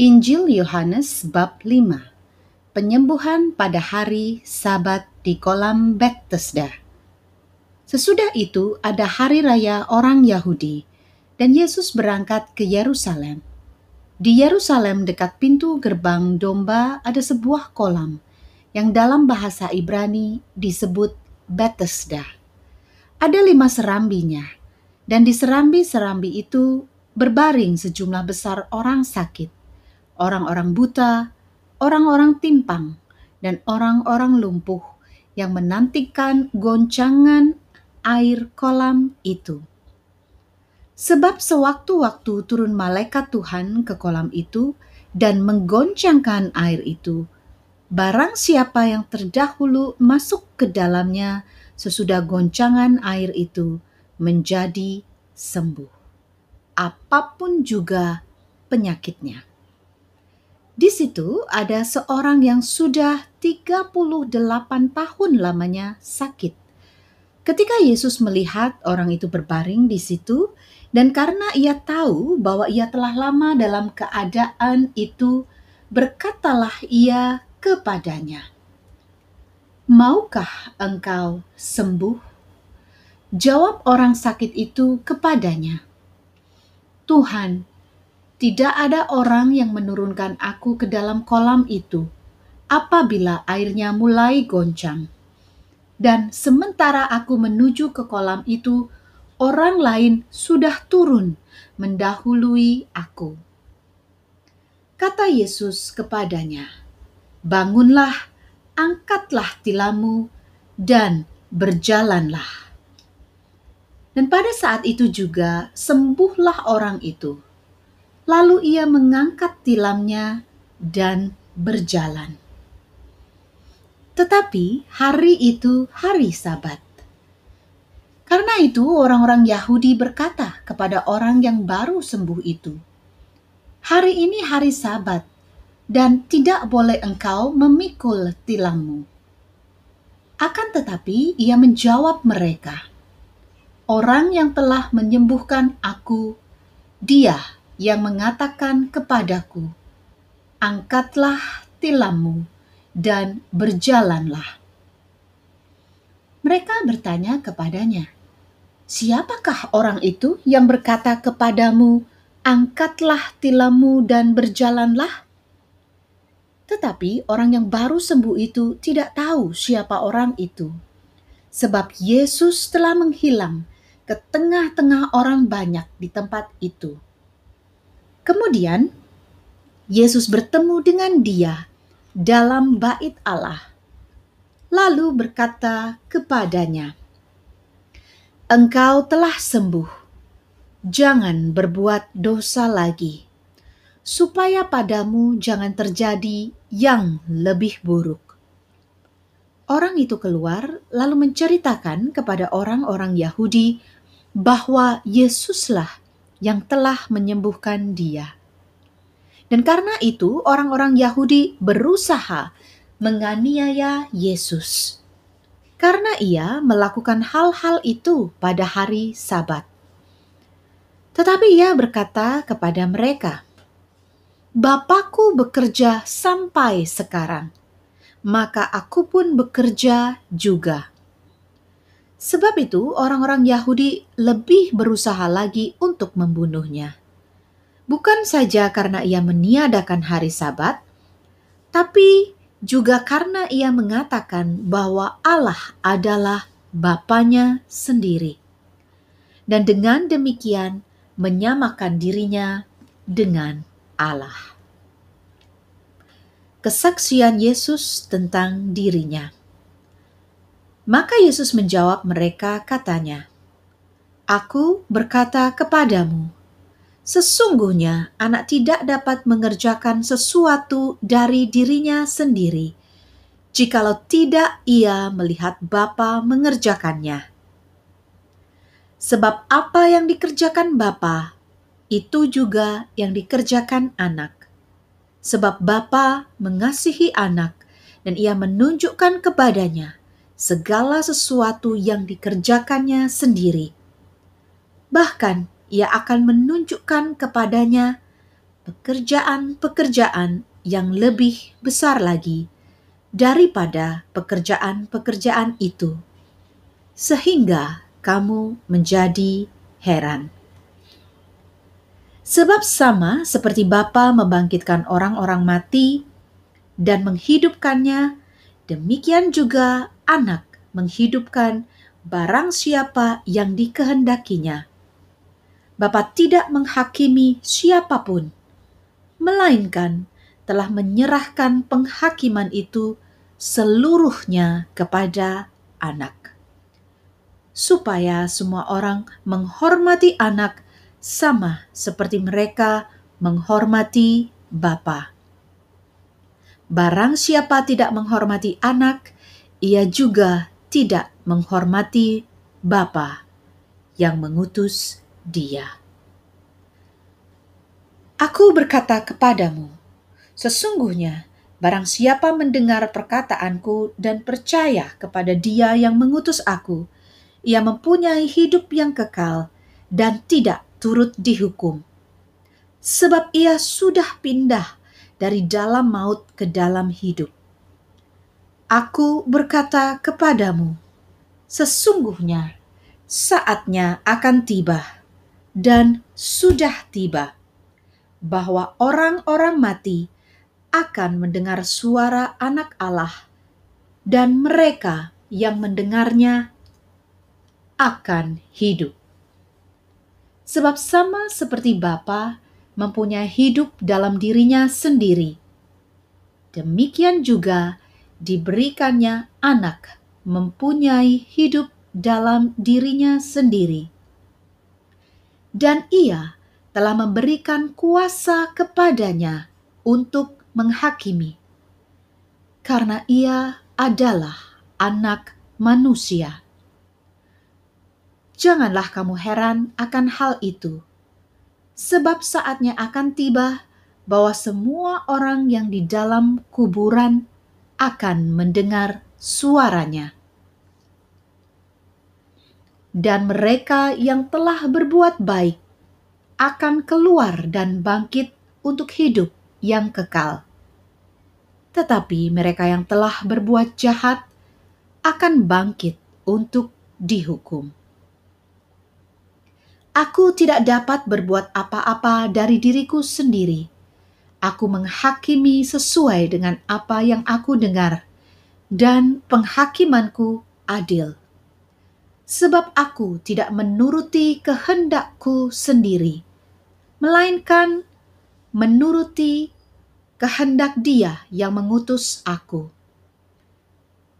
Injil Yohanes bab 5 Penyembuhan pada hari Sabat di kolam Bethesda. Sesudah itu ada hari raya orang Yahudi dan Yesus berangkat ke Yerusalem. Di Yerusalem dekat pintu gerbang domba ada sebuah kolam yang dalam bahasa Ibrani disebut Bethesda. Ada lima serambinya dan di serambi-serambi itu berbaring sejumlah besar orang sakit orang-orang buta, orang-orang timpang, dan orang-orang lumpuh yang menantikan goncangan air kolam itu. Sebab sewaktu-waktu turun malaikat Tuhan ke kolam itu dan menggoncangkan air itu, barang siapa yang terdahulu masuk ke dalamnya sesudah goncangan air itu menjadi sembuh. Apa pun juga penyakitnya. Di situ ada seorang yang sudah 38 tahun lamanya sakit. Ketika Yesus melihat orang itu berbaring di situ, dan karena ia tahu bahwa ia telah lama dalam keadaan itu, berkatalah ia kepadanya, "Maukah engkau sembuh?" Jawab orang sakit itu kepadanya, "Tuhan, tidak ada orang yang menurunkan aku ke dalam kolam itu apabila airnya mulai goncang. Dan sementara aku menuju ke kolam itu, orang lain sudah turun mendahului aku. Kata Yesus kepadanya, "Bangunlah, angkatlah tilammu, dan berjalanlah." Dan pada saat itu juga sembuhlah orang itu Lalu ia mengangkat tilamnya dan berjalan. Tetapi hari itu hari Sabat. Karena itu, orang-orang Yahudi berkata kepada orang yang baru sembuh itu, "Hari ini hari Sabat, dan tidak boleh engkau memikul tilammu." Akan tetapi, ia menjawab mereka, "Orang yang telah menyembuhkan aku, Dia yang mengatakan kepadaku, "Angkatlah tilammu dan berjalanlah." Mereka bertanya kepadanya, "Siapakah orang itu yang berkata kepadamu, 'Angkatlah tilammu dan berjalanlah'?" Tetapi orang yang baru sembuh itu tidak tahu siapa orang itu, sebab Yesus telah menghilang ke tengah-tengah orang banyak di tempat itu. Kemudian Yesus bertemu dengan dia dalam bait Allah, lalu berkata kepadanya, "Engkau telah sembuh, jangan berbuat dosa lagi, supaya padamu jangan terjadi yang lebih buruk." Orang itu keluar, lalu menceritakan kepada orang-orang Yahudi bahwa Yesuslah yang telah menyembuhkan dia. Dan karena itu, orang-orang Yahudi berusaha menganiaya Yesus karena ia melakukan hal-hal itu pada hari Sabat. Tetapi ia berkata kepada mereka, "Bapakku bekerja sampai sekarang, maka aku pun bekerja juga." Sebab itu, orang-orang Yahudi lebih berusaha lagi untuk membunuhnya. Bukan saja karena ia meniadakan hari Sabat, tapi juga karena ia mengatakan bahwa Allah adalah Bapaknya sendiri. Dan dengan demikian menyamakan dirinya dengan Allah. Kesaksian Yesus tentang dirinya. Maka Yesus menjawab mereka katanya, Aku berkata kepadamu, sesungguhnya anak tidak dapat mengerjakan sesuatu dari dirinya sendiri, jikalau tidak ia melihat Bapa mengerjakannya. Sebab apa yang dikerjakan Bapa, itu juga yang dikerjakan anak. Sebab Bapa mengasihi anak dan ia menunjukkan kepadanya segala sesuatu yang dikerjakannya sendiri. Bahkan ia akan menunjukkan kepadanya pekerjaan-pekerjaan yang lebih besar lagi daripada pekerjaan-pekerjaan itu, sehingga kamu menjadi heran. Sebab sama seperti Bapa membangkitkan orang-orang mati dan menghidupkannya, demikian juga anak menghidupkan barang siapa yang dikehendakinya. Bapa tidak menghakimi siapa pun, melainkan telah menyerahkan penghakiman itu seluruhnya kepada anak. Supaya semua orang menghormati anak sama seperti mereka menghormati Bapa. Barang siapa tidak menghormati anak, ia juga tidak menghormati Bapa yang mengutus dia. Aku berkata kepadamu, sesungguhnya barang siapa mendengar perkataanku dan percaya kepada dia yang mengutus aku, ia mempunyai hidup yang kekal dan tidak turut dihukum. Sebab ia sudah pindah dari dalam maut ke dalam hidup. Aku berkata kepadamu, sesungguhnya saatnya akan tiba dan sudah tiba bahwa orang-orang mati akan mendengar suara Anak Allah, dan mereka yang mendengarnya akan hidup. Sebab, sama seperti Bapa mempunyai hidup dalam dirinya sendiri, demikian juga diberikannya Anak mempunyai hidup dalam dirinya sendiri, dan Ia telah memberikan kuasa kepadanya untuk menghakimi, karena ia adalah anak manusia. Janganlah kamu heran akan hal itu, sebab saatnya akan tiba bahwa semua orang yang di dalam kuburan akan mendengar suaranya. Dan mereka yang telah berbuat baik akan keluar dan bangkit untuk hidup yang kekal. Tetapi mereka yang telah berbuat jahat akan bangkit untuk dihukum. Aku tidak dapat berbuat apa-apa dari diriku sendiri. Aku menghakimi sesuai dengan apa yang aku dengar, dan penghakimanku adil. Sebab aku tidak menuruti kehendakku sendiri, melainkan menuruti kehendak Dia yang mengutus aku.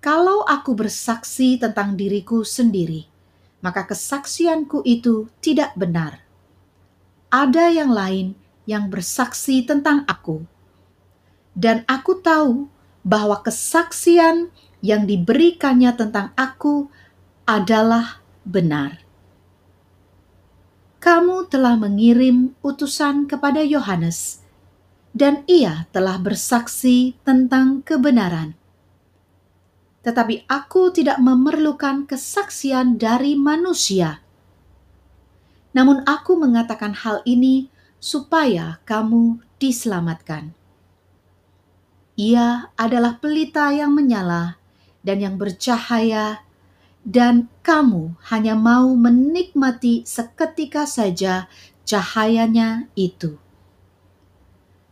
Kalau aku bersaksi tentang diriku sendiri, maka kesaksianku itu tidak benar. Ada yang lain yang bersaksi tentang aku, dan aku tahu bahwa kesaksian yang diberikannya tentang aku adalah benar kamu telah mengirim utusan kepada Yohanes, dan ia telah bersaksi tentang kebenaran. Tetapi aku tidak memerlukan kesaksian dari manusia. Namun aku mengatakan hal ini supaya kamu diselamatkan. Ia adalah pelita yang menyala dan yang bercahaya dan kamu hanya mau menikmati seketika saja cahayanya itu.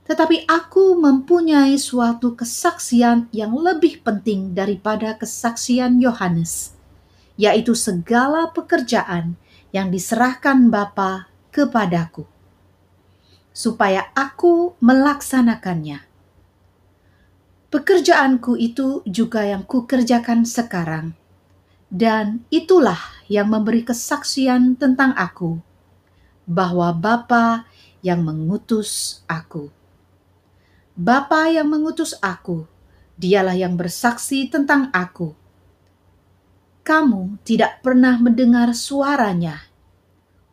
Tetapi aku mempunyai suatu kesaksian yang lebih penting daripada kesaksian Yohanes, yaitu segala pekerjaan yang diserahkan Bapa kepadaku, supaya aku melaksanakannya. Pekerjaanku itu juga yang kukerjakan sekarang, dan itulah yang memberi kesaksian tentang aku, bahwa Bapa yang mengutus aku. Bapa yang mengutus aku, dialah yang bersaksi tentang aku. Kamu tidak pernah mendengar suaranya,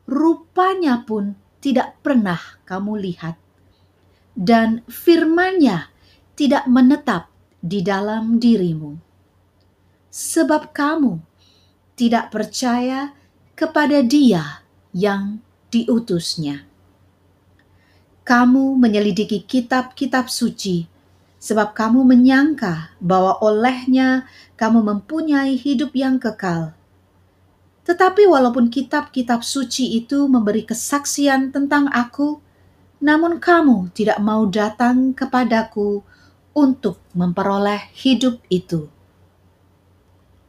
rupanya pun tidak pernah kamu lihat, dan firmannya tidak menetap di dalam dirimu sebab kamu tidak percaya kepada Dia yang diutusnya. Kamu menyelidiki kitab-kitab suci, sebab kamu menyangka bahwa olehnya kamu mempunyai hidup yang kekal. Tetapi walaupun kitab-kitab suci itu memberi kesaksian tentang aku, namun kamu tidak mau datang kepadaku untuk memperoleh hidup itu.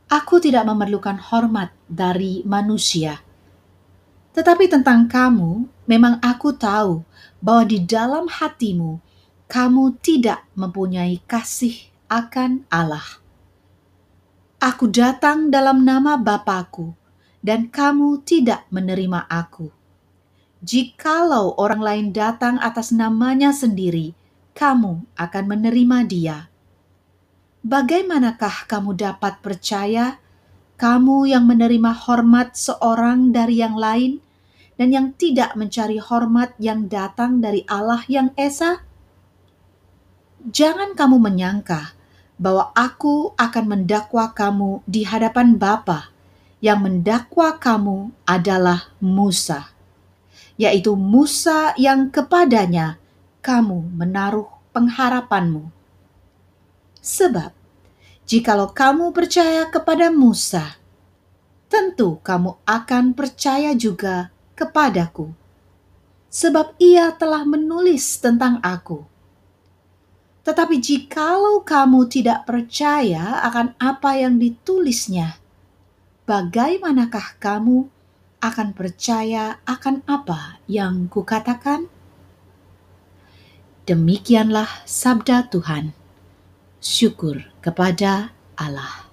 Aku tidak memerlukan hormat dari manusia. Tetapi tentang kamu, memang aku tahu bahwa di dalam hatimu kamu tidak mempunyai kasih akan Allah. Aku datang dalam nama Bapakku, dan kamu tidak menerima aku. Jikalau orang lain datang atas namanya sendiri, kamu akan menerima dia. Bagaimanakah kamu dapat percaya, kamu yang menerima hormat seorang dari yang lain, dan yang tidak mencari hormat yang datang dari Allah yang Esa? Jangan kamu menyangka bahwa aku akan mendakwa kamu di hadapan Bapa yang mendakwa kamu adalah Musa, yaitu Musa yang kepadanya kamu menaruh pengharapanmu. Sebab, jikalau kamu percaya kepada Musa, tentu kamu akan percaya juga kepadaku, sebab ia telah menulis tentang aku. Tetapi jikalau kamu tidak percaya akan apa yang ditulisnya, bagaimanakah kamu akan percaya akan apa yang kukatakan? Demikianlah sabda Tuhan. Syukur kepada Allah.